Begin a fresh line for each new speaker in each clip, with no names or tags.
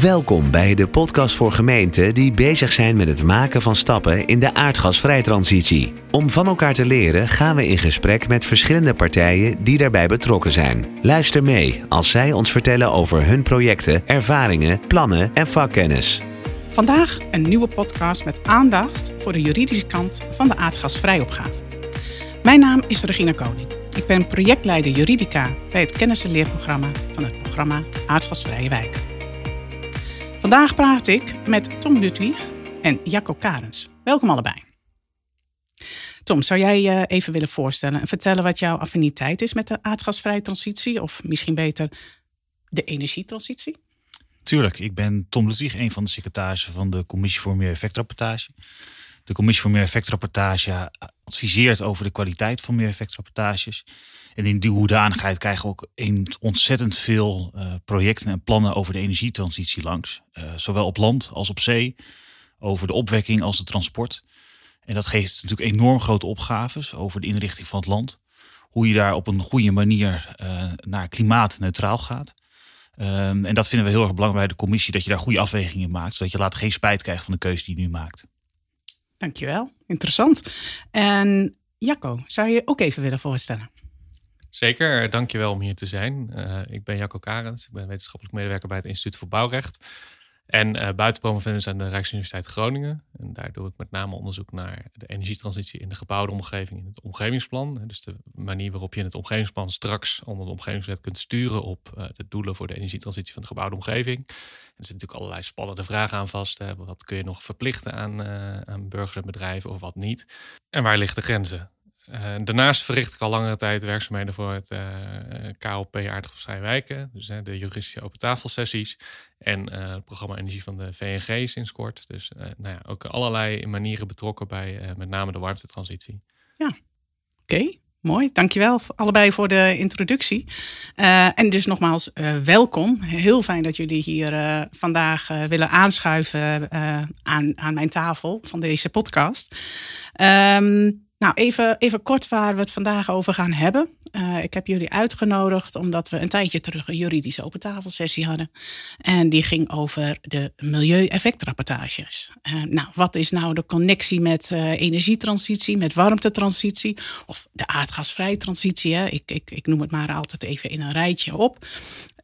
Welkom bij de podcast voor gemeenten die bezig zijn met het maken van stappen in de aardgasvrij transitie. Om van elkaar te leren gaan we in gesprek met verschillende partijen die daarbij betrokken zijn. Luister mee als zij ons vertellen over hun projecten, ervaringen, plannen en vakkennis.
Vandaag een nieuwe podcast met aandacht voor de juridische kant van de aardgasvrijopgave. Mijn naam is Regina Koning. Ik ben projectleider juridica bij het kennis- en leerprogramma van het programma Aardgasvrije Wijken. Vandaag praat ik met Tom Ludwig en Jacco Karens. Welkom allebei. Tom, zou jij je even willen voorstellen en vertellen wat jouw affiniteit is met de aardgasvrije transitie, of misschien beter de energietransitie?
Tuurlijk, ik ben Tom Ludwig, een van de secretarissen van de Commissie voor Milieueffectrapportage. De Commissie voor Milieueffectrapportage adviseert over de kwaliteit van milieueffectrapportages. En in die hoedanigheid krijgen we ook ontzettend veel uh, projecten en plannen over de energietransitie langs. Uh, zowel op land als op zee, over de opwekking als de transport. En dat geeft natuurlijk enorm grote opgaves over de inrichting van het land. Hoe je daar op een goede manier uh, naar klimaatneutraal gaat. Um, en dat vinden we heel erg belangrijk bij de commissie, dat je daar goede afwegingen maakt, zodat je later geen spijt krijgt van de keuze die je nu maakt.
Dankjewel, interessant. En Jacco, zou je ook even willen voorstellen?
Zeker, dankjewel om hier te zijn. Uh, ik ben Jacco Karens, ik ben wetenschappelijk medewerker bij het Instituut voor Bouwrecht. En uh, buitenpromovendus aan de Rijksuniversiteit Groningen. En daar doe ik met name onderzoek naar de energietransitie in de gebouwde omgeving in het omgevingsplan. Dus de manier waarop je in het omgevingsplan straks onder de omgevingswet kunt sturen op de doelen voor de energietransitie van de gebouwde omgeving. Er zitten natuurlijk allerlei spannende vragen aan vast. Hè. Wat kun je nog verplichten aan, aan burgers en bedrijven of wat niet? En waar liggen de grenzen? Uh, daarnaast verricht ik al langere tijd werkzaamheden voor het uh, KLP Aardgasvrij Wijken. Dus de juridische open tafelsessies. En het programma Energie van de VNG sinds kort. Dus nou ja, ook allerlei manieren betrokken bij met name de warmtetransitie.
Ja, oké. Mooi, dankjewel allebei voor de introductie. En dus nogmaals, welkom. Heel fijn dat jullie hier vandaag willen aanschuiven aan, aan mijn tafel van deze podcast. Um, nou, even, even kort waar we het vandaag over gaan hebben. Uh, ik heb jullie uitgenodigd omdat we een tijdje terug een juridische open tafelsessie hadden. En die ging over de milieueffectrapportages. Uh, nou, wat is nou de connectie met uh, energietransitie, met warmtetransitie of de aardgasvrije transitie? Hè? Ik, ik, ik noem het maar altijd even in een rijtje op.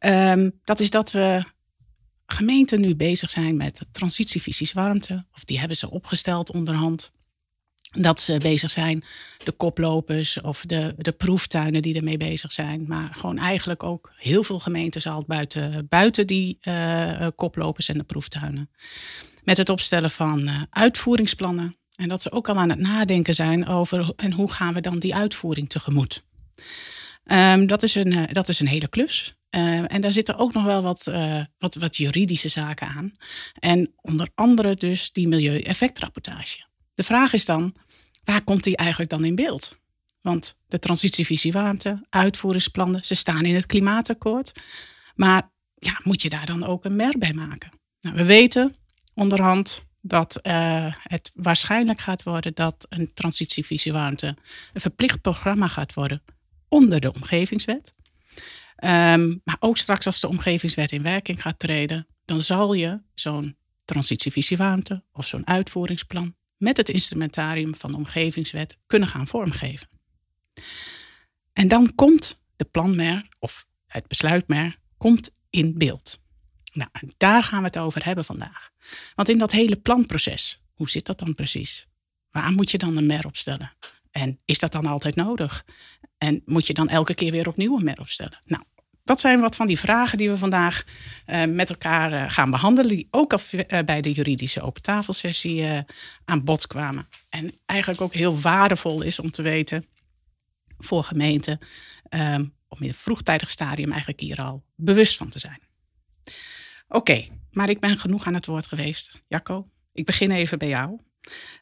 Um, dat is dat we gemeenten nu bezig zijn met transitievisies warmte. Of die hebben ze opgesteld onderhand dat ze bezig zijn, de koplopers of de, de proeftuinen die ermee bezig zijn. Maar gewoon eigenlijk ook heel veel gemeentes al buiten, buiten die uh, koplopers en de proeftuinen. Met het opstellen van uh, uitvoeringsplannen. En dat ze ook al aan het nadenken zijn over en hoe gaan we dan die uitvoering tegemoet. Um, dat, is een, dat is een hele klus. En daar zitten ook nog wel wat, wat, wat juridische zaken aan. En onder andere dus die milieueffectrapportage. De vraag is dan, waar komt die eigenlijk dan in beeld? Want de transitievisie warmte, uitvoeringsplannen, ze staan in het klimaatakkoord. Maar ja, moet je daar dan ook een mer bij maken? Nou, we weten onderhand dat uh, het waarschijnlijk gaat worden dat een transitievisie warmte een verplicht programma gaat worden onder de omgevingswet. Um, maar ook straks als de omgevingswet in werking gaat treden, dan zal je zo'n transitievisie warmte of zo'n uitvoeringsplan met het instrumentarium van de omgevingswet kunnen gaan vormgeven. En dan komt de planmer of het besluitmer komt in beeld. Nou, daar gaan we het over hebben vandaag. Want in dat hele planproces, hoe zit dat dan precies? Waar moet je dan een mer opstellen? En is dat dan altijd nodig? En moet je dan elke keer weer opnieuw een mer opstellen? Nou, dat zijn wat van die vragen die we vandaag uh, met elkaar uh, gaan behandelen. Die ook af, uh, bij de juridische open tafelsessie aan bod kwamen. En eigenlijk ook heel waardevol is om te weten voor gemeenten. Om in een vroegtijdig stadium eigenlijk hier al bewust van te zijn. Oké, maar ik ben genoeg aan het woord geweest. Jacco, ik begin even bij jou.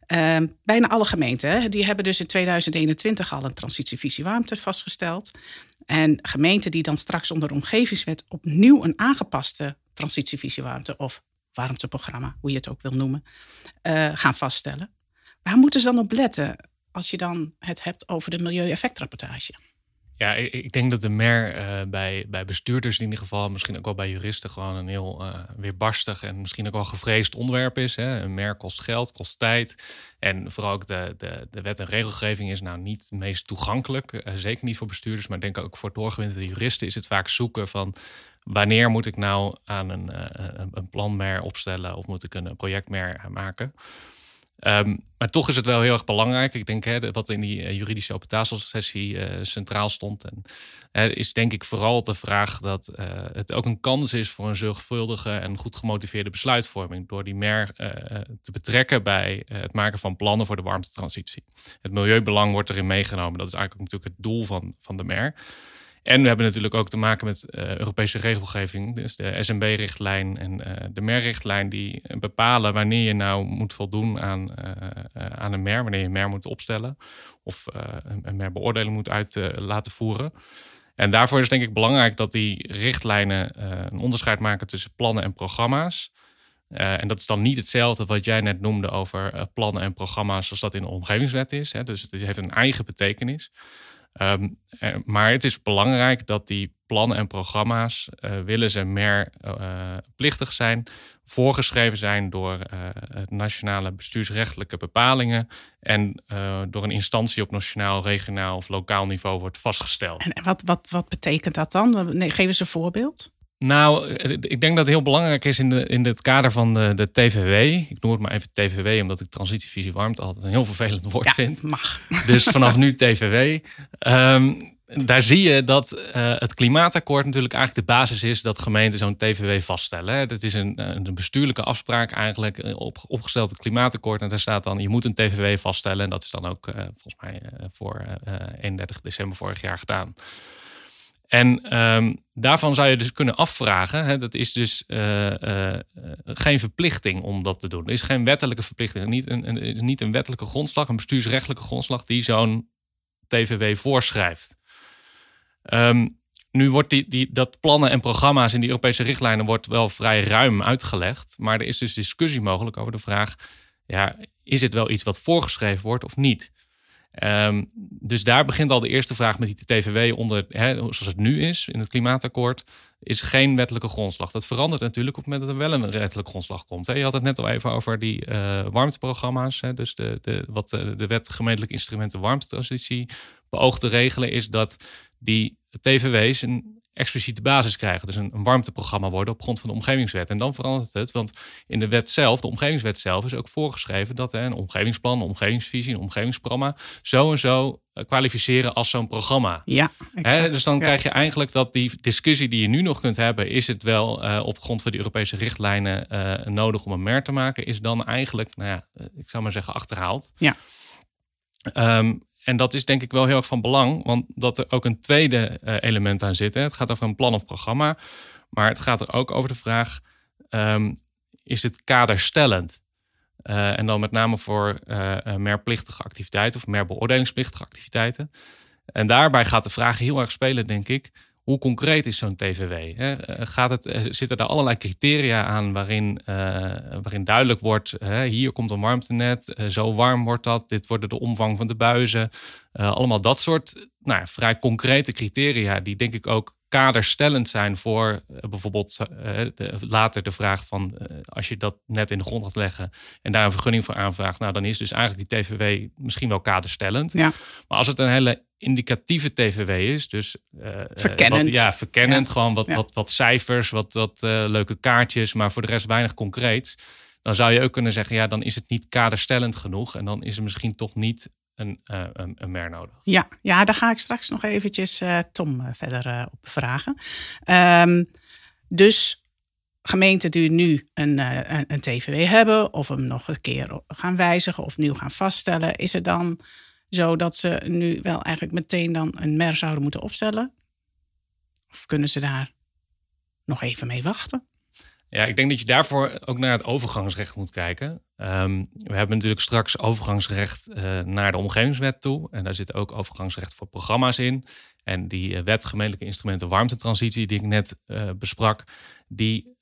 Uh, bijna alle gemeenten die hebben dus in 2021 al een transitievisie warmte vastgesteld. En gemeenten die dan straks onder de omgevingswet opnieuw een aangepaste transitievisie warmte of warmteprogramma, hoe je het ook wil noemen, uh, gaan vaststellen. Waar moeten ze dan op letten als je dan het hebt over de milieueffectrapportage?
Ja, ik, denk dat de mer uh, bij, bij bestuurders in ieder geval, misschien ook wel bij juristen, gewoon een heel uh, weerbarstig en misschien ook wel gevreesd onderwerp is. Hè. Een mer kost geld, kost tijd. En vooral ook de, de, de wet en regelgeving is nou niet het meest toegankelijk. Uh, zeker niet voor bestuurders, maar denk ook voor doorgewinterde juristen is het vaak zoeken van wanneer moet ik nou aan een, een, een planmer opstellen of moet ik een projectmer maken. Um, maar toch is het wel heel erg belangrijk. Ik denk hè, wat in die uh, juridische open tafelsessie uh, centraal stond. En, is denk ik vooral de vraag dat eh, het ook een kans is voor een zorgvuldige en goed gemotiveerde besluitvorming. Door die MER te betrekken bij het maken van plannen voor de warmtetransitie. Het milieubelang wordt erin meegenomen. Dat is eigenlijk natuurlijk het doel van, van de MER. En we hebben natuurlijk ook te maken met uh, Europese regelgeving. Dus de SMB-richtlijn en uh, de MER-richtlijn die bepalen wanneer je nou moet voldoen aan, aan een MER. Wanneer je MER moet opstellen of een MER-beoordeling moet uit laten voeren. En daarvoor is denk ik belangrijk dat die richtlijnen een onderscheid maken tussen plannen en programma's. en dat is dan niet hetzelfde wat jij net noemde over plannen en programma's zoals dat in de omgevingswet is. Hè. Dus het heeft een eigen betekenis. Um, maar het is belangrijk dat die plannen en programma's, uh, willen ze meer uh, plichtig zijn, voorgeschreven zijn door nationale bestuursrechtelijke bepalingen en door een instantie op nationaal, regionaal of lokaal niveau wordt vastgesteld.
En wat, wat, wat betekent dat dan? Geef eens een voorbeeld.
Nou, ik denk dat het heel belangrijk is in, de, in het kader van de, de TVW. Ik noem het maar even TVW, omdat ik transitievisie warmte altijd een heel vervelend woord
ja,
vind.
mag.
Dus vanaf nu TVW. Um, daar zie je dat uh, het klimaatakkoord natuurlijk eigenlijk de basis is dat gemeenten zo'n TVW vaststellen. Hè. Dat is een, een bestuurlijke afspraak eigenlijk eh, op, opgesteld het klimaatakkoord. En daar staat dan, je moet een TVW vaststellen. En dat is dan ook uh, volgens mij voor 31 december vorig jaar gedaan. En um, daarvan zou je dus kunnen afvragen. Hè, dat is dus uh, uh, geen verplichting om dat te doen. Er is geen wettelijke verplichting. Niet een, een, niet een wettelijke grondslag, een bestuursrechtelijke grondslag die zo'n TVW voorschrijft. Um, nu wordt die, die, dat plannen en programma's in die Europese richtlijnen wordt wel vrij ruim uitgelegd. Maar er is dus discussie mogelijk over de vraag: ja, is het wel iets wat voorgeschreven wordt of niet? Um, dus daar begint al de eerste vraag met die TVW onder, hè, zoals het nu is in het klimaatakkoord, is geen wettelijke grondslag. Dat verandert natuurlijk op het moment dat er wel een wettelijke grondslag komt. Je had het net al even over die uh, warmteprogramma's. Hè, dus de, de, wat de, de wet gemeentelijke instrumenten warmtetransitie beoogt te regelen, is dat die TVW's een expliciete basis krijgen. Dus een, een, warmteprogramma worden op grond van de omgevingswet. En dan verandert het, want in de wet zelf, de omgevingswet zelf, is ook voorgeschreven dat hè, een omgevingsplan, een omgevingsvisie, een omgevingsprogramma zo en zo eh, kwalificeren als zo'n programma.
Ja,
Hè, dus dan krijg je eigenlijk dat die discussie die je nu nog kunt hebben, is het wel uh, op grond van die Europese richtlijnen uh, nodig om een mer te maken, is dan eigenlijk, nou ja, ik zou maar zeggen, achterhaald.
Ja.
Um, en dat is denk ik wel heel erg van belang, want dat er ook een tweede uh, element aan zit. Hè. Het gaat over een plan of programma, maar het gaat er ook over de vraag: um, is het kaderstellend? Uh, en dan met name voor uh, activiteiten of meer beoordelingsplichtige activiteiten. En daarbij gaat de vraag heel erg spelen, denk ik. Hoe concreet is zo'n TVW? Hè? Gaat het, zitten er allerlei criteria aan waarin, uh, waarin duidelijk wordt: hè, hier komt een warmtenet, zo warm wordt dat, dit wordt de omvang van de buizen. Allemaal dat soort nou, vrij concrete criteria, die denk ik ook kaderstellend zijn voor bijvoorbeeld de, later de vraag van als je dat net in de grond gaat leggen en daar een vergunning voor aanvraagt, nou dan is dus eigenlijk die TVW misschien wel kaderstellend.
Ja.
Maar als het een hele indicatieve TVW is. Dus
uh, verkennend.
Wat, ja, verkennend. Ja. Gewoon wat, ja. wat, wat cijfers, wat, wat uh, leuke kaartjes, maar voor de rest weinig concreets. Dan zou je ook kunnen zeggen, ja, dan is het niet kaderstellend genoeg. En dan is er misschien toch niet een, uh, een, een mer nodig.
Ja, ja, daar ga ik straks nog eventjes Tom verder op vragen. Um, dus gemeenten die nu een, een, een TVW hebben, of hem nog een keer gaan wijzigen of nieuw gaan vaststellen, is er dan zodat ze nu wel eigenlijk meteen dan een MER zouden moeten opstellen? Of kunnen ze daar nog even mee wachten?
Ja, ik denk dat je daarvoor ook naar het overgangsrecht moet kijken. Um, we hebben natuurlijk straks overgangsrecht uh, naar de omgevingswet toe. En daar zit ook overgangsrecht voor programma's in. En die uh, wet gemeentelijke instrumenten warmtetransitie die ik net uh, besprak, die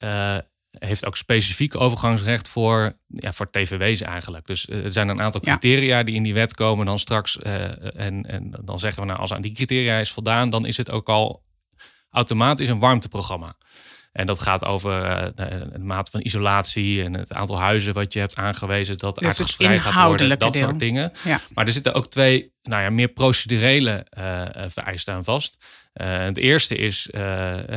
heeft ook specifiek overgangsrecht voor, ja, voor tvw's eigenlijk. Dus er zijn een aantal criteria die in die wet komen dan straks. en, en dan zeggen we nou, als aan die criteria is voldaan, dan is het ook al automatisch een warmteprogramma. En dat gaat over uh, de mate van isolatie en het aantal huizen wat je hebt aangewezen dat dus aardgasvrij gaat worden. Dat soort dingen. Ja. Maar er zitten ook twee nou ja, meer procedurele uh, vereisten aan vast. het eerste is,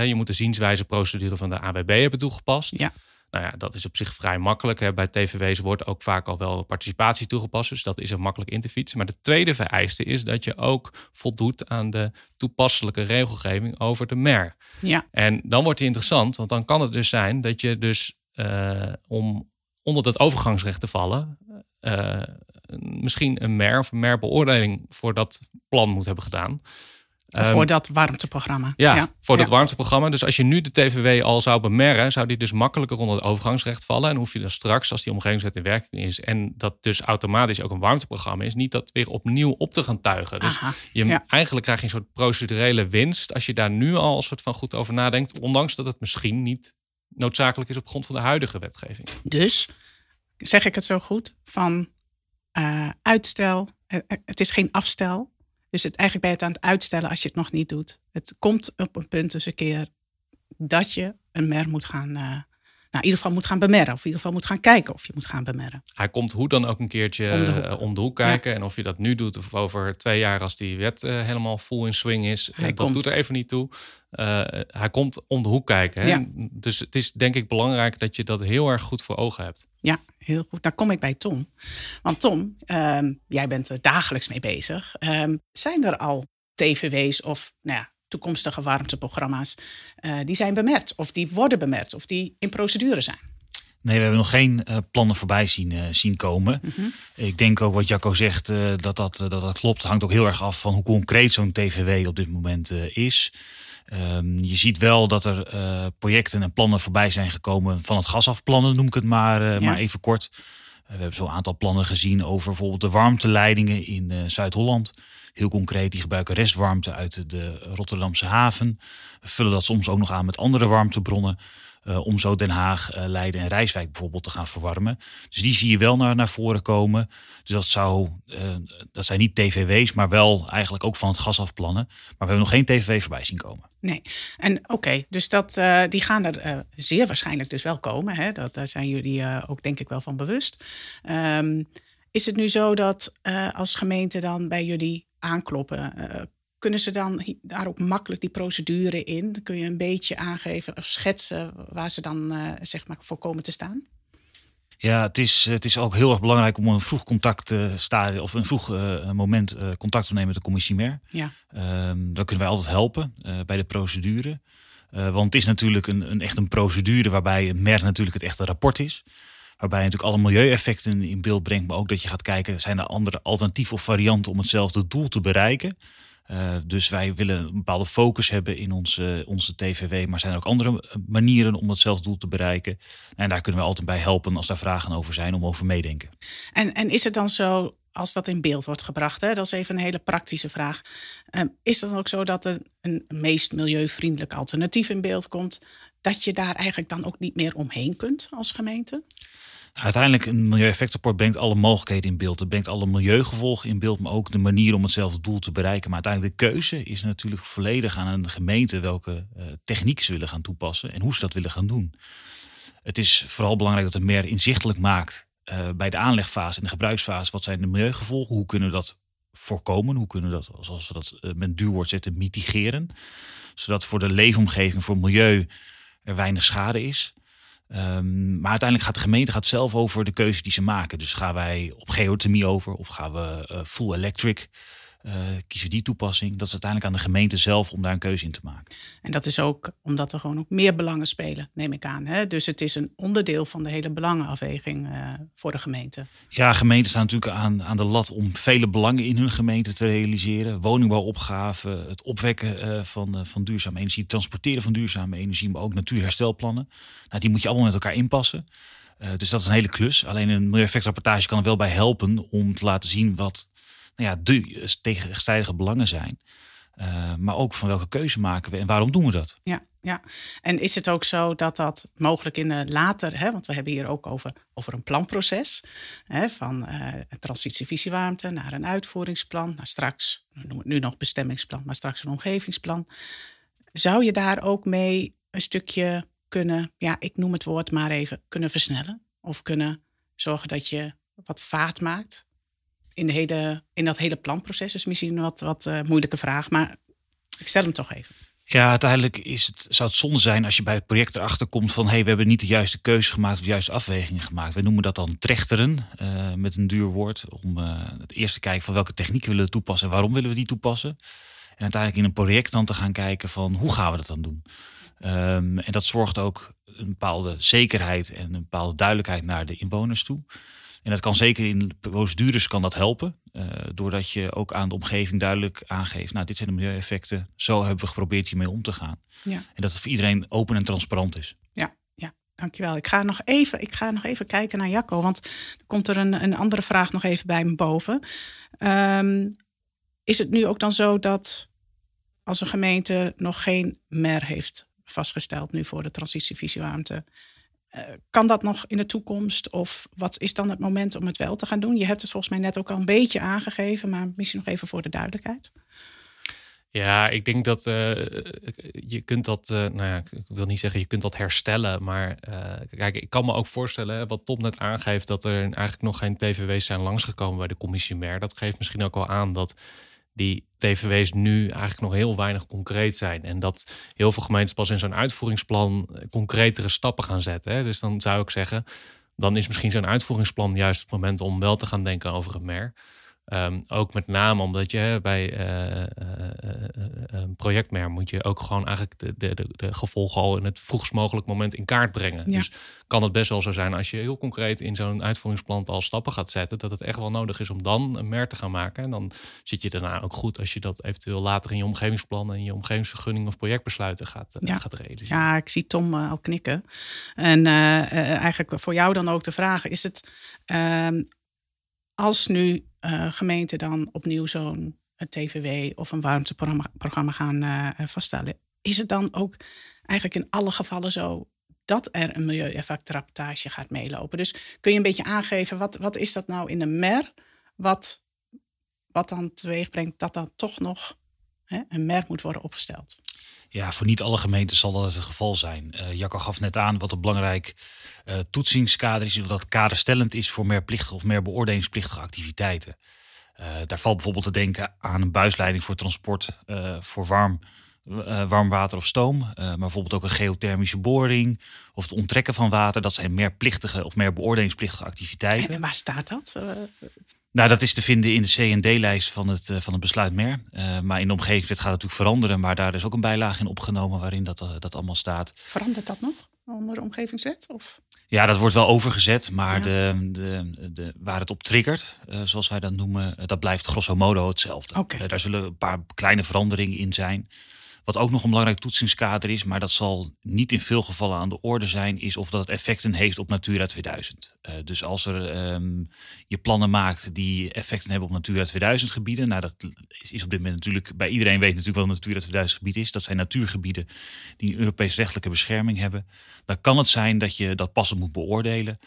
je moet de zienswijzeprocedure van de AWB hebben toegepast. Ja. Nou ja, dat is op zich vrij makkelijk. Hè. Bij TVW's wordt ook vaak al wel participatie toegepast. Dus dat is er makkelijk in te fietsen. Maar de tweede vereiste is dat je ook voldoet aan de toepasselijke regelgeving over de MER. Ja. En dan wordt het interessant, want dan kan het dus zijn dat je dus uh, om onder dat overgangsrecht te vallen, uh, misschien een MER of een MER-beoordeling voor dat plan moet hebben gedaan.
Um, voor dat warmteprogramma.
Ja, voor dat warmteprogramma. Dus als je nu de TVW al zou bemerken, zou die dus makkelijker onder het overgangsrecht vallen. En hoef je dan straks, als die omgevingswet in werking is en dat dus automatisch ook een warmteprogramma is, niet dat weer opnieuw op te gaan tuigen. Dus je, eigenlijk krijg je een soort procedurele winst als je daar nu al een soort van goed over nadenkt, ondanks dat het misschien niet noodzakelijk is op grond van de huidige wetgeving.
Dus zeg ik het zo goed van uh, uitstel. Uh, het is geen afstel. Dus het, eigenlijk ben je het aan het uitstellen als je het nog niet doet. Het komt op een punt eens een keer dat je een mer moet gaan, nou, in ieder geval moet gaan bemerren. Of in ieder geval moet gaan kijken of je moet gaan bemerren.
Hij komt hoe dan ook een keertje om de hoek, eh, om de hoek kijken. En of je dat nu doet of over twee jaar als die wet uh, helemaal full in swing is. Hij dat komt. doet er even niet toe. Uh, hij komt om de hoek kijken. Hè? Ja. Dus het is denk ik belangrijk dat je dat heel erg goed voor ogen hebt.
Ja, heel goed. Dan kom ik bij Tom. Want Tom, um, jij bent er dagelijks mee bezig. Um, zijn er al TVW's of nou ja, toekomstige warmteprogramma's uh, die zijn bemerkt of die worden bemerkt of die in procedure zijn?
Nee, we hebben nog geen uh, plannen voorbij zien, uh, zien komen. Mm -hmm. Ik denk ook wat Jacco zegt, dat, dat, dat dat klopt. Het hangt ook heel erg af van hoe concreet zo'n TVW op dit moment is. Um, je ziet wel dat er projecten en plannen voorbij zijn gekomen van het gasafplannen, noem ik het maar, ja. maar even kort. We hebben zo'n aantal plannen gezien over bijvoorbeeld de warmteleidingen in Zuid-Holland. Heel concreet, die gebruiken restwarmte uit de Rotterdamse haven. Vullen dat soms ook nog aan met andere warmtebronnen. Uh, om zo Den Haag, uh, Leiden en Rijswijk bijvoorbeeld te gaan verwarmen. Dus die zie je wel naar, naar voren komen. Dus dat, zou, uh, dat zijn niet TVW's, maar wel eigenlijk ook van het gasafplannen. Maar we hebben nog geen TVW voorbij zien komen.
Nee, en oké, dus dat, die gaan er zeer waarschijnlijk dus wel komen. Hè? Dat, daar zijn jullie ook denk ik wel van bewust. Um, is het nu zo dat als gemeente dan bij jullie aankloppen kunnen ze dan daar ook makkelijk die procedure in? Dan kun je een beetje aangeven of schetsen waar ze dan uh, zeg maar voor komen te staan?
Ja, het is, het is ook heel erg belangrijk om een vroeg contact te staan of een vroeg uh, moment uh, contact te nemen met de commissie MER. Ja. Um, dan kunnen wij altijd helpen bij de procedure. want het is natuurlijk een, een echt een procedure waarbij een MER natuurlijk het echte rapport is. Waarbij je natuurlijk alle milieueffecten in beeld brengt, maar ook dat je gaat kijken, zijn er andere alternatieven of varianten om hetzelfde doel te bereiken. Uh, dus wij willen een bepaalde focus hebben in onze, onze TVW. Maar zijn er ook andere manieren om hetzelfde doel te bereiken? En daar kunnen we altijd bij helpen als daar vragen over zijn, om over meedenken.
En, en is het dan zo, als dat in beeld wordt gebracht, hè, dat is even een hele praktische vraag. Uh, is het dan ook zo dat er een meest milieuvriendelijk alternatief in beeld komt? Dat je daar eigenlijk dan ook niet meer omheen kunt als gemeente?
Uiteindelijk, een milieueffectrapport brengt alle mogelijkheden in beeld. Het brengt alle milieugevolgen in beeld, maar ook de manier om hetzelfde doel te bereiken. Maar uiteindelijk de keuze is natuurlijk volledig aan een gemeente welke uh, techniek ze willen gaan toepassen en hoe ze dat willen gaan doen. Het is vooral belangrijk dat het meer inzichtelijk maakt uh, bij de aanlegfase en de gebruiksfase. Wat zijn de milieugevolgen? Hoe kunnen we dat voorkomen? Hoe kunnen we dat, zoals we dat uh, met duurwoord zetten, mitigeren? Zodat voor de leefomgeving, voor het milieu er weinig schade is. Um, maar uiteindelijk gaat de gemeente gaat zelf over de keuze die ze maken. Dus gaan wij op geothermie over of gaan we uh, full electric? Uh, kiezen die toepassing. Dat is uiteindelijk aan de gemeente zelf om daar een keuze in te maken.
En dat is ook omdat er gewoon ook meer belangen spelen, neem ik aan. Hè? Dus het is een onderdeel van de hele belangenafweging uh, voor de gemeente.
Ja, gemeenten staan natuurlijk aan, aan de lat om vele belangen in hun gemeente te realiseren. Woningbouwopgave, het opwekken uh, van, van duurzame energie, het transporteren van duurzame energie, maar ook natuurherstelplannen. Nou, die moet je allemaal met elkaar inpassen. Dus dat is een hele klus. Alleen een milieueffectrapportage kan er wel bij helpen om te laten zien wat nou ja, de tegenstrijdige belangen zijn. Uh, maar ook van welke keuze maken we en waarom doen we dat?
Ja, ja. En is het ook zo dat dat mogelijk in de later, hè, want we hebben hier ook over, over een planproces, hè, van uh, een transitievisiewarmte naar een uitvoeringsplan, naar straks, nu nog bestemmingsplan, maar straks een omgevingsplan. Zou je daar ook mee een stukje kunnen, ja, ik noem het woord maar even, kunnen versnellen? Of kunnen zorgen dat je wat vaart maakt in, de hele, in dat hele planproces? Dus misschien een wat, wat uh, moeilijke vraag, maar ik stel hem toch even.
Ja, uiteindelijk is het, zou het zonde zijn als je bij het project erachter komt van hé, hey, we hebben niet de juiste keuze gemaakt of de juiste afwegingen gemaakt. We noemen dat dan trechteren, uh, met een duur woord, om uh, het eerst te kijken van welke technieken willen we toepassen en waarom willen we die toepassen. En uiteindelijk in een project dan te gaan kijken van hoe gaan we dat dan doen. Um, en dat zorgt ook een bepaalde zekerheid en een bepaalde duidelijkheid naar de inwoners toe. En dat kan zeker in procedures kan dat helpen. Uh, doordat je ook aan de omgeving duidelijk aangeeft. Nou, dit zijn de milieueffecten. Zo hebben we geprobeerd hiermee om te gaan. Ja. En dat het voor iedereen open en transparant is.
Ja, ja, dankjewel. Ik ga nog even, ik ga nog even kijken naar Jacco. Want er komt er een, een andere vraag nog even bij me boven. Um, is het nu ook dan zo dat als een gemeente nog geen MER heeft vastgesteld nu voor de transitievisieruimte. Uh, kan dat nog in de toekomst? Of wat is dan het moment om het wel te gaan doen? Je hebt het volgens mij net ook al een beetje aangegeven, maar misschien nog even voor de duidelijkheid.
Ja, ik denk dat uh, je kunt dat, uh, nou ja, ik wil niet zeggen je kunt dat herstellen, maar kijk, ik kan me ook voorstellen, wat Tom net aangeeft, dat er eigenlijk nog geen TVW's zijn langsgekomen bij de commissie MER. Dat geeft misschien ook wel aan dat die TVW's nu eigenlijk nog heel weinig concreet zijn. En dat heel veel gemeentes pas in zo'n uitvoeringsplan concretere stappen gaan zetten. Hè. Dus dan zou ik zeggen, dan is misschien zo'n uitvoeringsplan juist het moment om wel te gaan denken over een mer. Um, ook met name omdat je bij uh, uh, uh, projectmer moet je ook gewoon eigenlijk de, de, de, gevolgen al in het vroegst mogelijk moment in kaart brengen. Dus kan het best wel zo zijn als je heel concreet in zo'n uitvoeringsplan al stappen gaat zetten, dat het echt wel nodig is om dan een mer te gaan maken. En dan zit je daarna ook goed als je dat eventueel later in je omgevingsplan en je omgevingsvergunning of projectbesluiten gaat, ja. gaat realiseren.
Ja, ik zie Tom al knikken. En eigenlijk voor jou dan ook de vraag: is het ehm, als nu uh, gemeenten dan opnieuw zo'n TVW of een warmteprogramma gaan uh, vaststellen, is het dan ook eigenlijk in alle gevallen zo dat er een milieueffectrapportage gaat meelopen? Dus kun je een beetje aangeven, wat, wat is dat nou in de MER, wat, wat dan teweeg brengt dat dan toch nog hè, een MER moet worden opgesteld?
Ja, voor niet alle gemeenten zal dat het geval zijn. Uh, Jacco gaf net aan wat een belangrijk uh, toetsingskader is, of dat kaderstellend is voor meer plichtige of meer beoordelingsplichtige activiteiten. Uh, daar valt bijvoorbeeld te denken aan een buisleiding voor transport voor warm, warm water of stoom, maar bijvoorbeeld ook een geothermische boring of het onttrekken van water. Dat zijn meer plichtige of meer beoordelingsplichtige activiteiten.
En waar staat dat?
Nou, dat is te vinden in de C&D-lijst van het, van het besluit MER. Uh, maar in de omgevingswet gaat het natuurlijk veranderen. Maar daar is ook een bijlage in opgenomen waarin dat, uh, dat allemaal staat.
Verandert dat nog onder de omgevingswet? Of?
Ja, dat wordt wel overgezet. Maar ja. de, de, de, waar het op triggert, uh, zoals wij dat noemen, dat blijft grosso modo hetzelfde.
Okay.
daar zullen een paar kleine veranderingen in zijn. Wat ook nog een belangrijk toetsingskader is, maar dat zal niet in veel gevallen aan de orde zijn, is of dat het effecten heeft op Natura 2000. Uh, dus als er um, je plannen maakt die effecten hebben op Natura 2000 gebieden, nou dat is, op dit moment natuurlijk, bij iedereen weet natuurlijk wat een Natura 2000 gebied is. Dat zijn natuurgebieden die Europees rechtelijke bescherming hebben. Dan kan het zijn dat je dat passend moet beoordelen.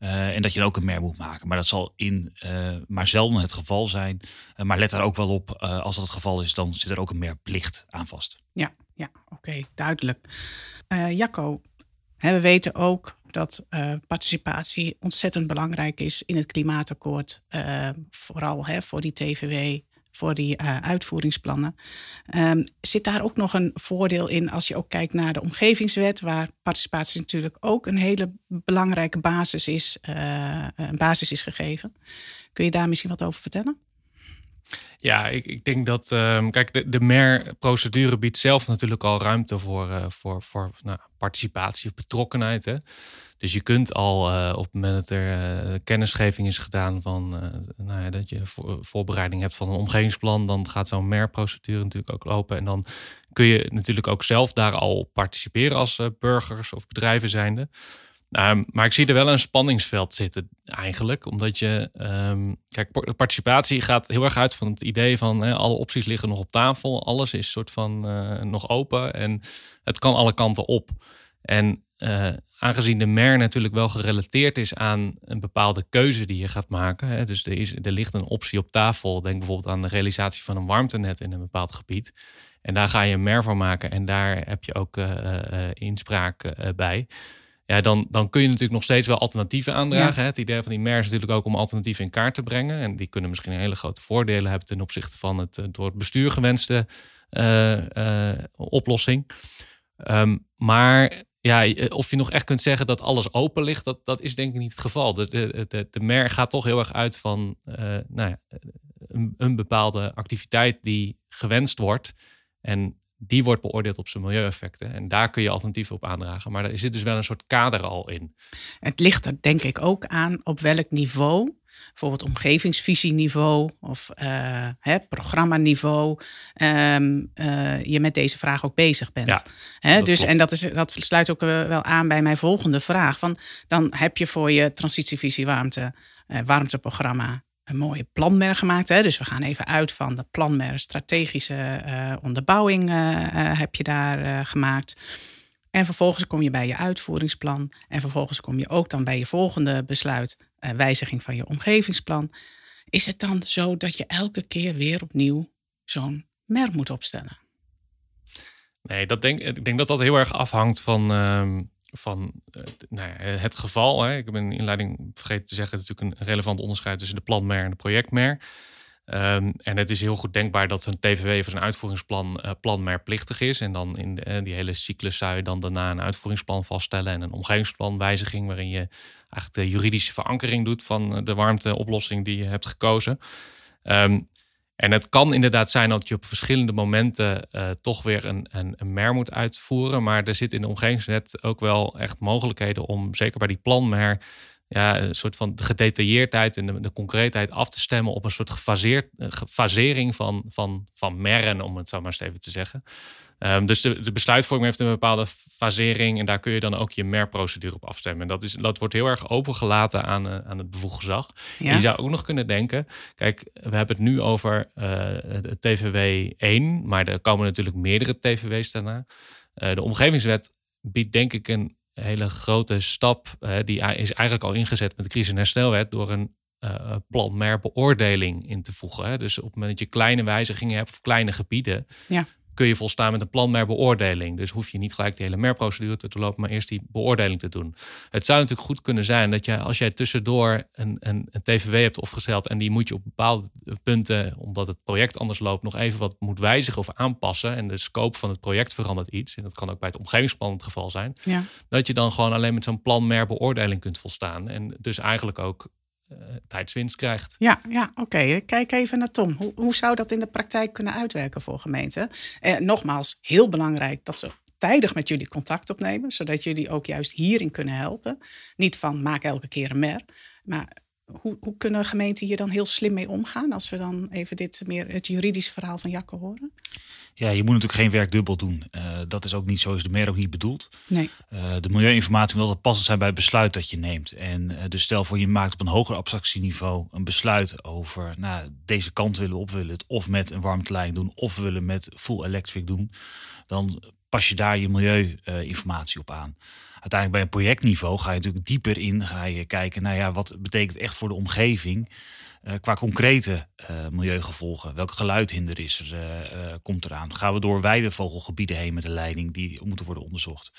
Uh, en dat je er ook een mer moet maken. Maar dat zal in uh, maar zelden het geval zijn. Uh, maar let daar ook wel op, als dat het geval is, dan zit er ook een merplicht aan vast.
Ja, ja oké, duidelijk. Jacco, hè, we weten ook dat participatie ontzettend belangrijk is in het klimaatakkoord. vooral hè, voor die TVW, voor die uh, uitvoeringsplannen. Um, zit daar ook nog een voordeel in als je ook kijkt naar de omgevingswet, waar participatie natuurlijk ook een hele belangrijke basis is, uh, een basis is gegeven. Kun je daar misschien wat over vertellen?
Ja, ik, ik denk dat, um, kijk, de, de MER-procedure biedt zelf natuurlijk al ruimte voor, uh, voor, voor nou, participatie of betrokkenheid. Hè? Dus je kunt al uh, op het moment dat er uh, kennisgeving is gedaan van nou dat je voor, voorbereiding hebt van een omgevingsplan, dan gaat zo'n MER-procedure natuurlijk ook lopen. En dan kun je natuurlijk ook zelf daar al participeren als burgers of bedrijven zijnde. Um, maar ik zie er wel een spanningsveld zitten eigenlijk. Omdat je, um, kijk, participatie gaat heel erg uit van het idee van alle opties liggen nog op tafel. Alles is soort van uh, nog open en het kan alle kanten op. En uh, aangezien de MER natuurlijk wel gerelateerd is aan een bepaalde keuze die je gaat maken. Dus er, is, er ligt een optie op tafel. Denk bijvoorbeeld aan de realisatie van een warmtenet in een bepaald gebied. En daar ga je een MER van maken en daar heb je ook uh, inspraak bij ja, dan, dan kun je natuurlijk nog steeds wel alternatieven aandragen. Het idee van die MER is natuurlijk ook om alternatieven in kaart te brengen. En die kunnen misschien hele grote voordelen hebben ten opzichte van het door het bestuur gewenste uh, oplossing. Um, maar ja, of je nog echt kunt zeggen dat alles open ligt, dat, dat is denk ik niet het geval. De, de, de, de MER gaat toch heel erg uit van uh, nou ja, een, een bepaalde activiteit die gewenst wordt. En die wordt beoordeeld op zijn milieueffecten. En daar kun je alternatieven op aandragen. Maar er zit dus wel een soort kader al in.
Het ligt er denk ik ook aan op welk niveau bijvoorbeeld omgevingsvisieniveau of uh, hè, programmaniveau, um, uh, je met deze vraag ook bezig bent. Ja, hè, dus, en dat, is, dat sluit ook eh, wel aan bij mijn volgende vraag. Van, dan heb je voor je transitievisie warmte, uh, warmteprogramma een mooie planmer gemaakt. Hè? Dus we gaan even uit van de planmer, strategische uh, onderbouwing uh, uh, heb je daar gemaakt. En vervolgens kom je bij je uitvoeringsplan. En vervolgens kom je ook dan bij je volgende besluit, wijziging van je omgevingsplan. Is het dan zo dat je elke keer weer opnieuw zo'n mer moet opstellen?
Nee, dat denk, ik denk dat dat heel erg afhangt van ehm, van uh, nou het geval. Hè. Ik heb in inleiding vergeten te zeggen, het is natuurlijk een relevant onderscheid tussen de planmer en de projectmer. Um, en het is heel goed denkbaar dat een TVW of een uitvoeringsplan uh, planmerplichtig is. En dan in de, uh, die hele cyclus zou je dan daarna een uitvoeringsplan vaststellen en een omgevingsplanwijziging waarin je eigenlijk de juridische verankering doet van de warmteoplossing die je hebt gekozen. Um, en het kan inderdaad zijn dat je op verschillende momenten uh, toch weer een, een, een MER moet uitvoeren. Maar er zit in de omgevingswet ook wel echt mogelijkheden om, zeker bij die planmer, ja, een soort van de gedetailleerdheid en de, concreetheid af te stemmen op een soort gefaseerd, gefasering van, van, van merren, om het zo maar eens even te zeggen. Um, dus de, de, besluitvorming heeft een bepaalde fasering en daar kun je dan ook je MER-procedure op afstemmen. En dat, is, dat wordt heel erg opengelaten aan, uh, aan het bevoegd gezag. Ja. Je zou ook nog kunnen denken, kijk, we hebben het nu over uh, het TVW 1, maar er komen natuurlijk meerdere TVW's daarna. Uh, de omgevingswet biedt denk ik een hele grote stap, die is eigenlijk al ingezet met de crisis- en herstelwet, door een uh, plan mer beoordeling in te voegen. Hè? Dus op het moment dat je kleine wijzigingen hebt of kleine gebieden, ja kun je volstaan met een plan beoordeling. Dus hoef je niet gelijk de hele MER-procedure te doorlopen, maar eerst die beoordeling te doen. Het zou natuurlijk goed kunnen zijn dat je, als jij tussendoor een, een, een TVW hebt opgesteld en die moet je op bepaalde punten, omdat het project anders loopt, nog even wat moet wijzigen of aanpassen. En de scope van het project verandert iets. En dat kan ook bij het omgevingsplan het geval zijn. Ja. Dat je dan gewoon alleen met zo'n plan beoordeling kunt volstaan. En dus eigenlijk ook tijdswinst krijgt.
Ja, ja oké. Kijk even naar Tom. Hoe, hoe zou dat in de praktijk kunnen uitwerken voor gemeenten? Eh, nogmaals, heel belangrijk dat ze tijdig met jullie contact opnemen, zodat jullie ook juist hierin kunnen helpen. Niet van maak elke keer een mer, maar hoe, hoe kunnen gemeenten hier dan heel slim mee omgaan als we dan even dit meer het juridische verhaal van Jacco horen?
Ja, je moet natuurlijk geen werk dubbel doen. Uh, dat is ook niet zo, is de meer ook niet bedoeld. Nee. Uh, de milieuinformatie moet altijd passend zijn bij het besluit dat je neemt. En uh, dus stel voor je maakt op een hoger abstractieniveau een besluit over, nou, deze kant willen we op, willen het of met een warmtelijn doen, of we willen met full electric doen. Dan pas je daar je milieuinformatie op aan uiteindelijk bij een projectniveau ga je natuurlijk dieper in. Ga je kijken, nou ja, wat betekent echt voor de omgeving? Uh, qua concrete uh, milieugevolgen. Welke geluidhinder is uh, komt eraan? Gaan we door weidevogelgebieden heen met de leiding die moeten worden onderzocht?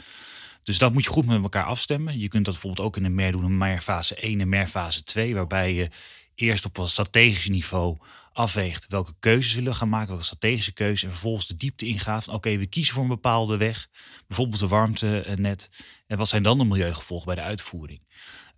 Dus dat moet je goed met elkaar afstemmen. Je kunt dat bijvoorbeeld ook in een MER doen, een MER fase 1 en MER fase 2, waarbij je eerst op een strategisch niveau afweegt welke keuzes zullen we gaan maken, welke strategische keuze, en vervolgens de diepte ingaat oké, we kiezen voor een bepaalde weg, bijvoorbeeld de warmtenet, en wat zijn dan de milieugevolgen bij de uitvoering?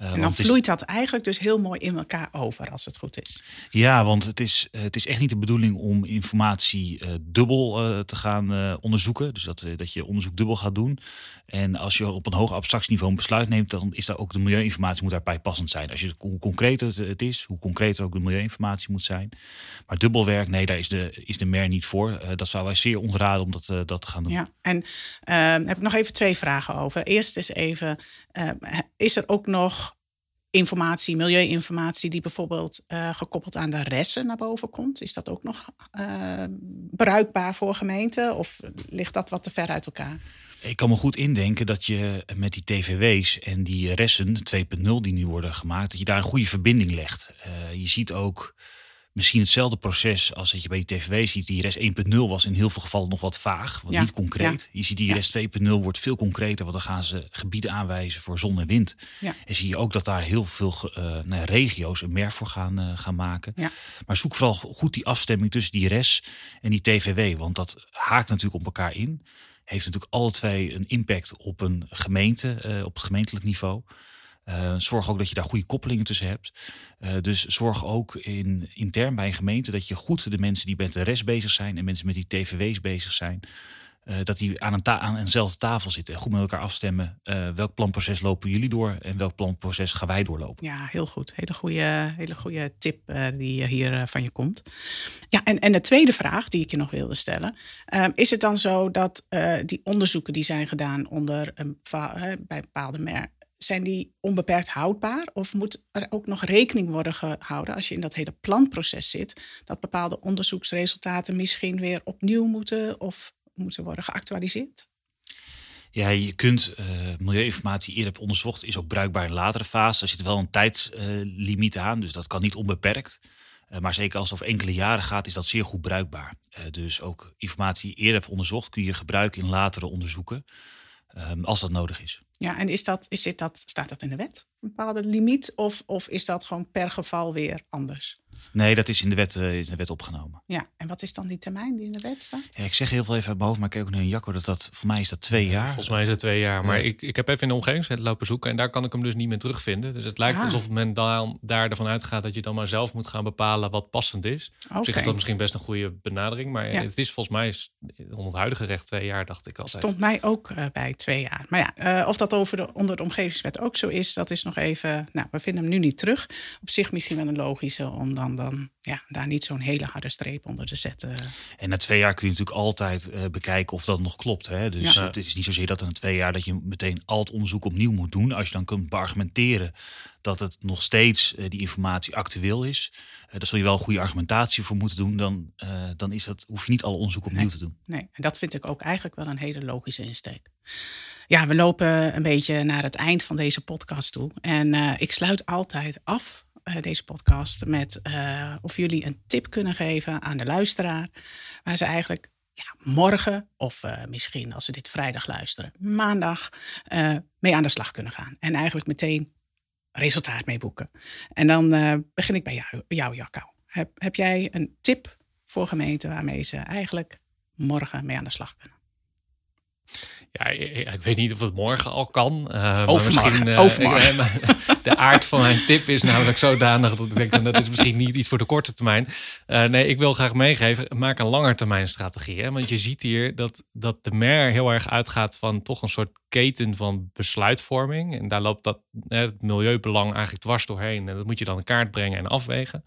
Uh, en dan vloeit dat eigenlijk dus heel mooi in elkaar over als het goed is.
Ja, want het is, het is echt niet de bedoeling om informatie uh, dubbel uh, te gaan onderzoeken. Dus dat, dat je onderzoek dubbel gaat doen. En als je op een hoog abstractieniveau een besluit neemt, dan is daar ook de milieuinformatie moet daarbij passend zijn. Als je, hoe concreter het is, hoe concreter ook de milieuinformatie moet zijn. Maar dubbelwerk, nee, daar is de, is de MER niet voor. Dat zou wij zeer ontraden om dat, dat te gaan doen.
Ja, en uh, heb ik nog even twee vragen over. Eerst is even, is er ook nog informatie, milieuinformatie, die bijvoorbeeld uh, gekoppeld aan de resten naar boven komt. Is dat ook nog uh, bruikbaar voor gemeenten of ligt dat wat te ver uit elkaar?
Ik kan me goed indenken dat je met die TVW's en die ressen 2.0 die nu worden gemaakt, dat je daar een goede verbinding legt. Uh, je ziet ook misschien hetzelfde proces als dat je bij die TVW ziet. Die RES 1.0 was in heel veel gevallen nog wat vaag, wat niet concreet. Je ziet die RES 2.0 wordt veel concreter, want dan gaan ze gebieden aanwijzen voor zon en wind. En zie je ook dat daar heel veel uh, nou, regio's een merk voor gaan, uh, gaan maken. Maar zoek vooral goed die afstemming tussen die RES en die TVW, want dat haakt natuurlijk op elkaar in. Heeft natuurlijk alle twee een impact op een gemeente, uh, op het gemeentelijk niveau. Uh, zorg ook dat je daar goede koppelingen tussen hebt. Uh, dus zorg ook in, intern bij een gemeente dat je goed de mensen die met de rest bezig zijn en mensen met die TVW's bezig zijn, uh, dat die aan, een eenzelfde tafel zitten en goed met elkaar afstemmen. welk planproces lopen jullie door en welk planproces gaan wij doorlopen?
Ja, heel goed. Hele goede, hele goede tip die hier van je komt. Ja, en, en de tweede vraag die ik je nog wilde stellen. is het dan zo dat die onderzoeken die zijn gedaan onder een, bij bepaalde merken zijn die onbeperkt houdbaar? Of moet er ook nog rekening worden gehouden als je in dat hele planproces zit, dat bepaalde onderzoeksresultaten misschien weer opnieuw moeten of moeten worden geactualiseerd?
Ja, je kunt uh, milieuinformatie eerder onderzocht, is ook bruikbaar in latere fase. Er zit wel een tijdslimiet uh, aan, dus dat kan niet onbeperkt. Uh, maar zeker als het over enkele jaren gaat, is dat zeer goed bruikbaar. dus ook informatie die eerder onderzocht, kun je gebruiken in latere onderzoeken, ehm, als dat nodig is.
Ja, en is dat, is dit dat, staat dat in de wet? Een bepaalde limiet? Of, of is dat gewoon per geval weer anders?
Nee, dat is in de wet, uh, in de wet opgenomen.
Ja, en wat is dan die termijn die in de wet staat?
Ja, ik zeg heel veel even uit mijn hoofd, maar ik kijk ook naar Jacco dat dat voor mij is dat twee jaar.
Volgens mij is het twee jaar. Maar ik, ik heb even in de omgevingswet lopen zoeken en daar kan ik hem dus niet meer terugvinden. Dus het lijkt ah. alsof men daar, daar ervan uitgaat dat je dan maar zelf moet gaan bepalen wat passend is. Okay. Op zich is dat misschien best een goede benadering, maar ja. het is volgens mij onder het huidige recht twee jaar, dacht ik altijd.
Stond mij ook uh, bij twee jaar. Maar ja, uh, of dat over de, onder de omgevingswet ook zo is, dat is nog even. Nou, we vinden hem nu niet terug. Op zich misschien wel een logische om dan, dan ja, daar niet zo'n hele harde streep onder te zetten.
En na twee jaar kun je natuurlijk altijd uh, bekijken of dat nog klopt. Hè? Dus ja. het is niet zozeer dat na twee jaar dat je meteen al het onderzoek opnieuw moet doen. Als je dan kunt beargumenteren dat het nog steeds uh, die informatie actueel is. Uh, daar zul je wel een goede argumentatie voor moeten doen. Dan, dan is dat, hoef je niet alle onderzoek opnieuw
nee.
te doen.
Nee, en dat vind ik ook eigenlijk wel een hele logische insteek. Ja, we lopen een beetje naar het eind van deze podcast toe. En ik sluit altijd af deze podcast met uh, of jullie een tip kunnen geven aan de luisteraar. Waar ze eigenlijk ja, morgen, of uh, misschien als ze dit vrijdag luisteren, maandag, mee aan de slag kunnen gaan. En eigenlijk meteen resultaat mee boeken. En dan begin ik bij jou, jou Jacco. Heb, heb jij een tip voor gemeenten waarmee ze eigenlijk morgen mee aan de slag kunnen?
Ja, ik weet niet of het morgen al kan.
Uh, Overmorgen. Uh, Overmorgen.
de aard van mijn tip is namelijk zodanig dat ik denk dat is misschien niet iets voor de korte termijn. Uh, nee, ik wil graag meegeven, maak een langetermijn strategie. Hè? Want je ziet hier dat, dat de MER heel erg uitgaat van toch een soort keten van besluitvorming. En daar loopt dat, het milieubelang eigenlijk dwars doorheen. En dat moet je dan in kaart brengen en afwegen.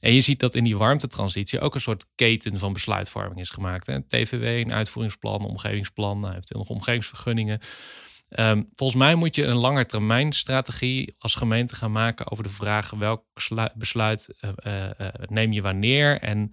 En je ziet dat in die warmtetransitie ook een soort keten van besluitvorming is gemaakt. Hè? TVW, een uitvoeringsplan, omgevingsplan, nou, eventueel nog omgevingsvergunningen. Um, volgens mij moet je een langetermijnstrategie als gemeente gaan maken over de vraag welk besluit uh, uh, uh, neem je wanneer en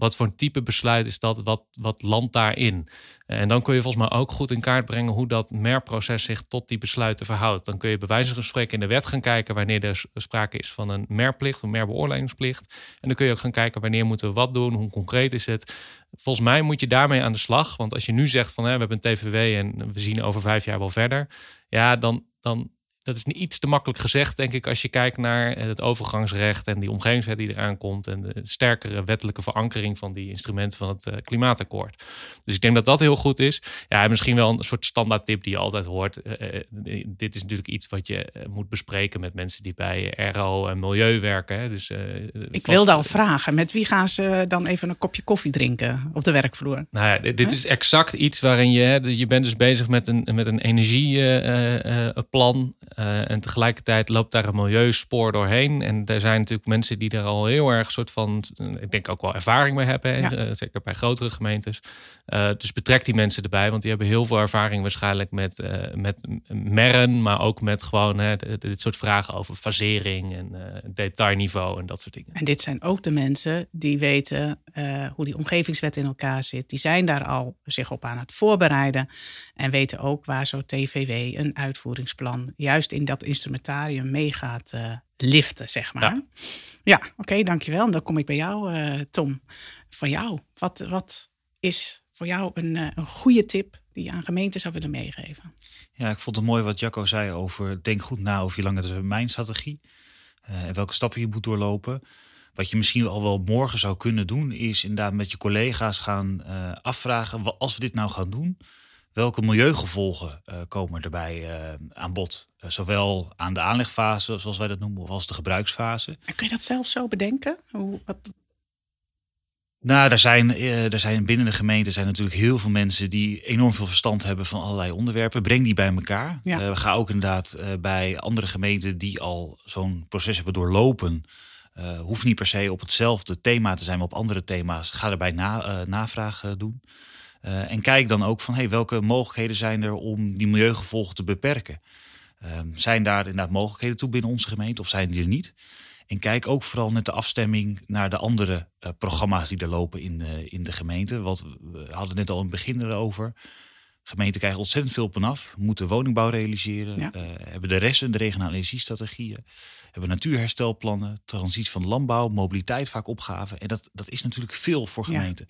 wat voor een type besluit is dat? Wat, wat landt daarin? En dan kun je volgens mij ook goed in kaart brengen hoe dat MER-proces zich tot die besluiten verhoudt. Dan kun je bij wijze van spreken in de wet gaan kijken wanneer er sprake is van een MER-plicht, een MER-beoordelingsplicht. En dan kun je ook gaan kijken wanneer moeten we wat doen, hoe concreet is het. Volgens mij moet je daarmee aan de slag. Want als je nu zegt van hè, we hebben een TVW en we zien over vijf jaar wel verder. Ja, dan, dan dat is niet iets te makkelijk gezegd, denk ik, als je kijkt naar het overgangsrecht en die omgevingswet die eraan komt en de sterkere wettelijke verankering van die instrumenten van het uh, klimaatakkoord. Dus ik denk dat dat heel goed is. Ja, misschien wel een soort standaard tip die je altijd hoort. Uh, dit is natuurlijk iets wat je moet bespreken met mensen die bij RO en milieu werken. Hè. Dus,
ik wilde al vragen, met wie gaan ze dan even een kopje koffie drinken op de werkvloer?
Nou ja, dit, is exact iets waarin je, je bent dus bezig met een, met een energieplan. Uh, en tegelijkertijd loopt daar een milieuspoor doorheen. En er zijn natuurlijk mensen die er al heel erg soort van, ik denk ook wel ervaring mee hebben. Ja. zeker bij grotere gemeentes. dus betrek die mensen erbij, want die hebben heel veel ervaring waarschijnlijk met, met merren, maar ook met gewoon hè, dit soort vragen over fasering en detailniveau en dat soort dingen.
En dit zijn ook de mensen die weten hoe die omgevingswet in elkaar zit. Die zijn daar al zich op aan het voorbereiden en weten ook waar zo'n TVW een uitvoeringsplan juist in dat instrumentarium mee gaat uh, liften, zeg maar. Ja, ja oké, dankjewel. En dan kom ik bij jou, uh, Tom. Van jou, wat, wat is voor jou een, uh, een goede tip die je aan gemeenten zou willen meegeven?
Ja, ik vond het mooi wat Jacco zei over denk goed na over je lange termijn strategie. en welke stappen je moet doorlopen. Wat je misschien al wel morgen zou kunnen doen, is inderdaad met je collega's gaan afvragen: als we dit nou gaan doen, welke milieugevolgen uh, komen erbij uh, aan bod? Uh, zowel aan de aanlegfase, zoals wij dat noemen, of als de gebruiksfase.
En kun je dat zelf zo bedenken? Hoe, wat...
Nou, er zijn, er zijn binnen de gemeente zijn natuurlijk heel veel mensen die enorm veel verstand hebben van allerlei onderwerpen. Breng die bij elkaar. Ja. we gaan ook inderdaad bij andere gemeenten die al zo'n proces hebben doorlopen. hoeft niet per se op hetzelfde thema te zijn, maar op andere thema's. Ga erbij na, navraag doen. Uh, en kijk dan ook van hey, welke mogelijkheden zijn er om die milieugevolgen te beperken. Uh, zijn daar inderdaad mogelijkheden toe binnen onze gemeente of zijn die er niet? En kijk ook vooral met de afstemming naar de andere uh, programma's die er lopen in, de, in de gemeente. Want we hadden net al in het begin erover. Gemeenten krijgen ontzettend veel op en af, moeten woningbouw realiseren, ja. hebben de resten, de regionale energiestrategieën hebben natuurherstelplannen, transitie van landbouw, mobiliteit vaak opgaven. En dat, dat is natuurlijk veel voor gemeenten.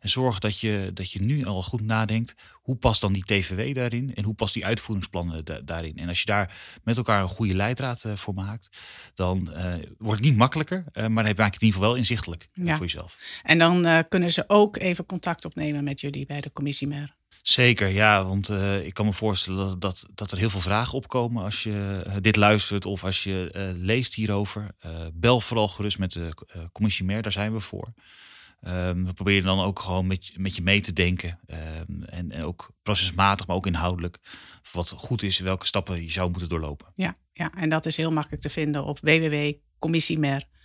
En zorg dat je, dat je nu al goed nadenkt, hoe past dan die TVW daarin en hoe past die uitvoeringsplannen daarin? En als je daar met elkaar een goede leidraad uh, voor maakt, dan uh, wordt het niet makkelijker, maar dan maak je het in ieder geval wel inzichtelijk voor jezelf.
En dan kunnen ze ook even contact opnemen met jullie bij de commissie mer.
Zeker, ja, want uh, ik kan me voorstellen dat, dat er heel veel vragen opkomen als je uh, dit luistert of als je uh, leest hierover. bel vooral gerust met de commissie meer, daar zijn we voor. Um, we proberen dan ook gewoon met, met je mee te denken. Um, en, en ook procesmatig, maar ook inhoudelijk. Wat goed is, welke stappen je zou moeten doorlopen.
Ja, ja en dat is heel makkelijk te vinden op www.commissiemer.nl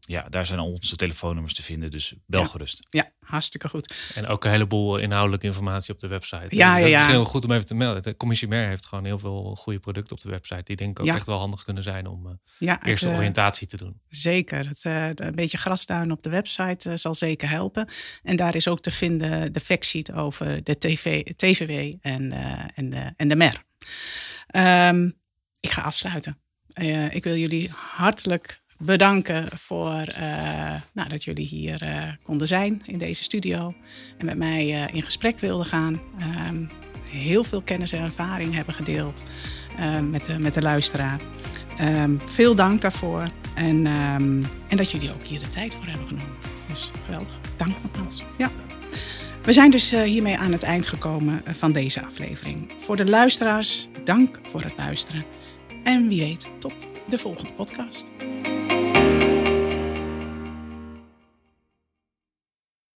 ja, daar zijn al onze telefoonnummers te vinden, dus bel
ja.
gerust.
Ja, hartstikke goed.
En ook een heleboel inhoudelijke informatie op de website. Ja, ja, ja. Het is heel goed om even te melden. De commissie Mer heeft gewoon heel veel goede producten op de website. Die denk ik ook ja. echt wel handig kunnen zijn om uh, ja, eerste het, oriëntatie te doen.
Zeker. Het, uh, een beetje grasduin op de website uh, zal zeker helpen. En daar is ook te vinden de factsheet over de TV, TVW en, en, de, en de MER. Um, ik ga afsluiten. ik wil jullie hartelijk bedanken voor uh, nou, dat jullie hier uh, konden zijn in deze studio en met mij uh, in gesprek wilden gaan. Um, heel veel kennis en ervaring hebben gedeeld met, de, met de luisteraar. Um, veel dank daarvoor en, um, en dat jullie ook hier de tijd voor hebben genomen. Dus geweldig. Dank nogmaals. Ja. We zijn dus hiermee aan het eind gekomen van deze aflevering. Voor de luisteraars, dank voor het luisteren. En wie weet, tot de volgende podcast.